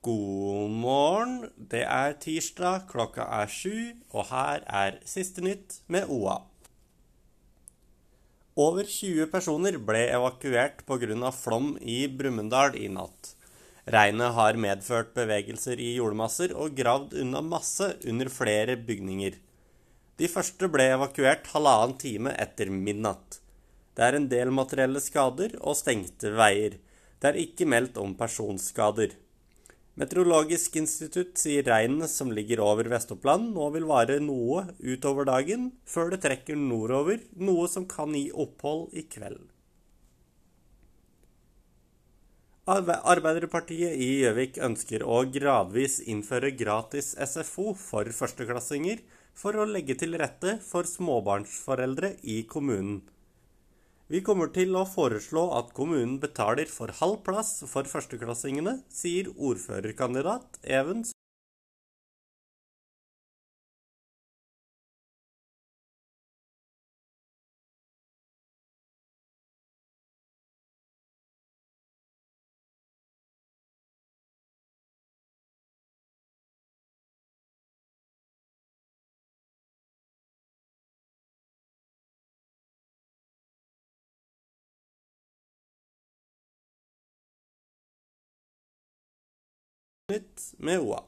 God morgen. Det er tirsdag, klokka er sju, og her er siste nytt med OA. Over 20 personer ble evakuert pga. flom i Brumunddal i natt. Regnet har medført bevegelser i jordmasser og gravd unna masse under flere bygninger. De første ble evakuert halvannen time etter midnatt. Det er en del materielle skader og stengte veier. Det er ikke meldt om personskader. Meteorologisk institutt sier regnet som ligger over Vest-Oppland nå vil vare noe utover dagen, før det trekker nordover, noe som kan gi opphold i kveld. Arbeiderpartiet i Gjøvik ønsker å gradvis innføre gratis SFO for førsteklassinger for å legge til rette for småbarnsforeldre i kommunen. Vi kommer til å foreslå at kommunen betaler for halv plass for førsteklassingene, sier ordførerkandidat Even Nytt med OA.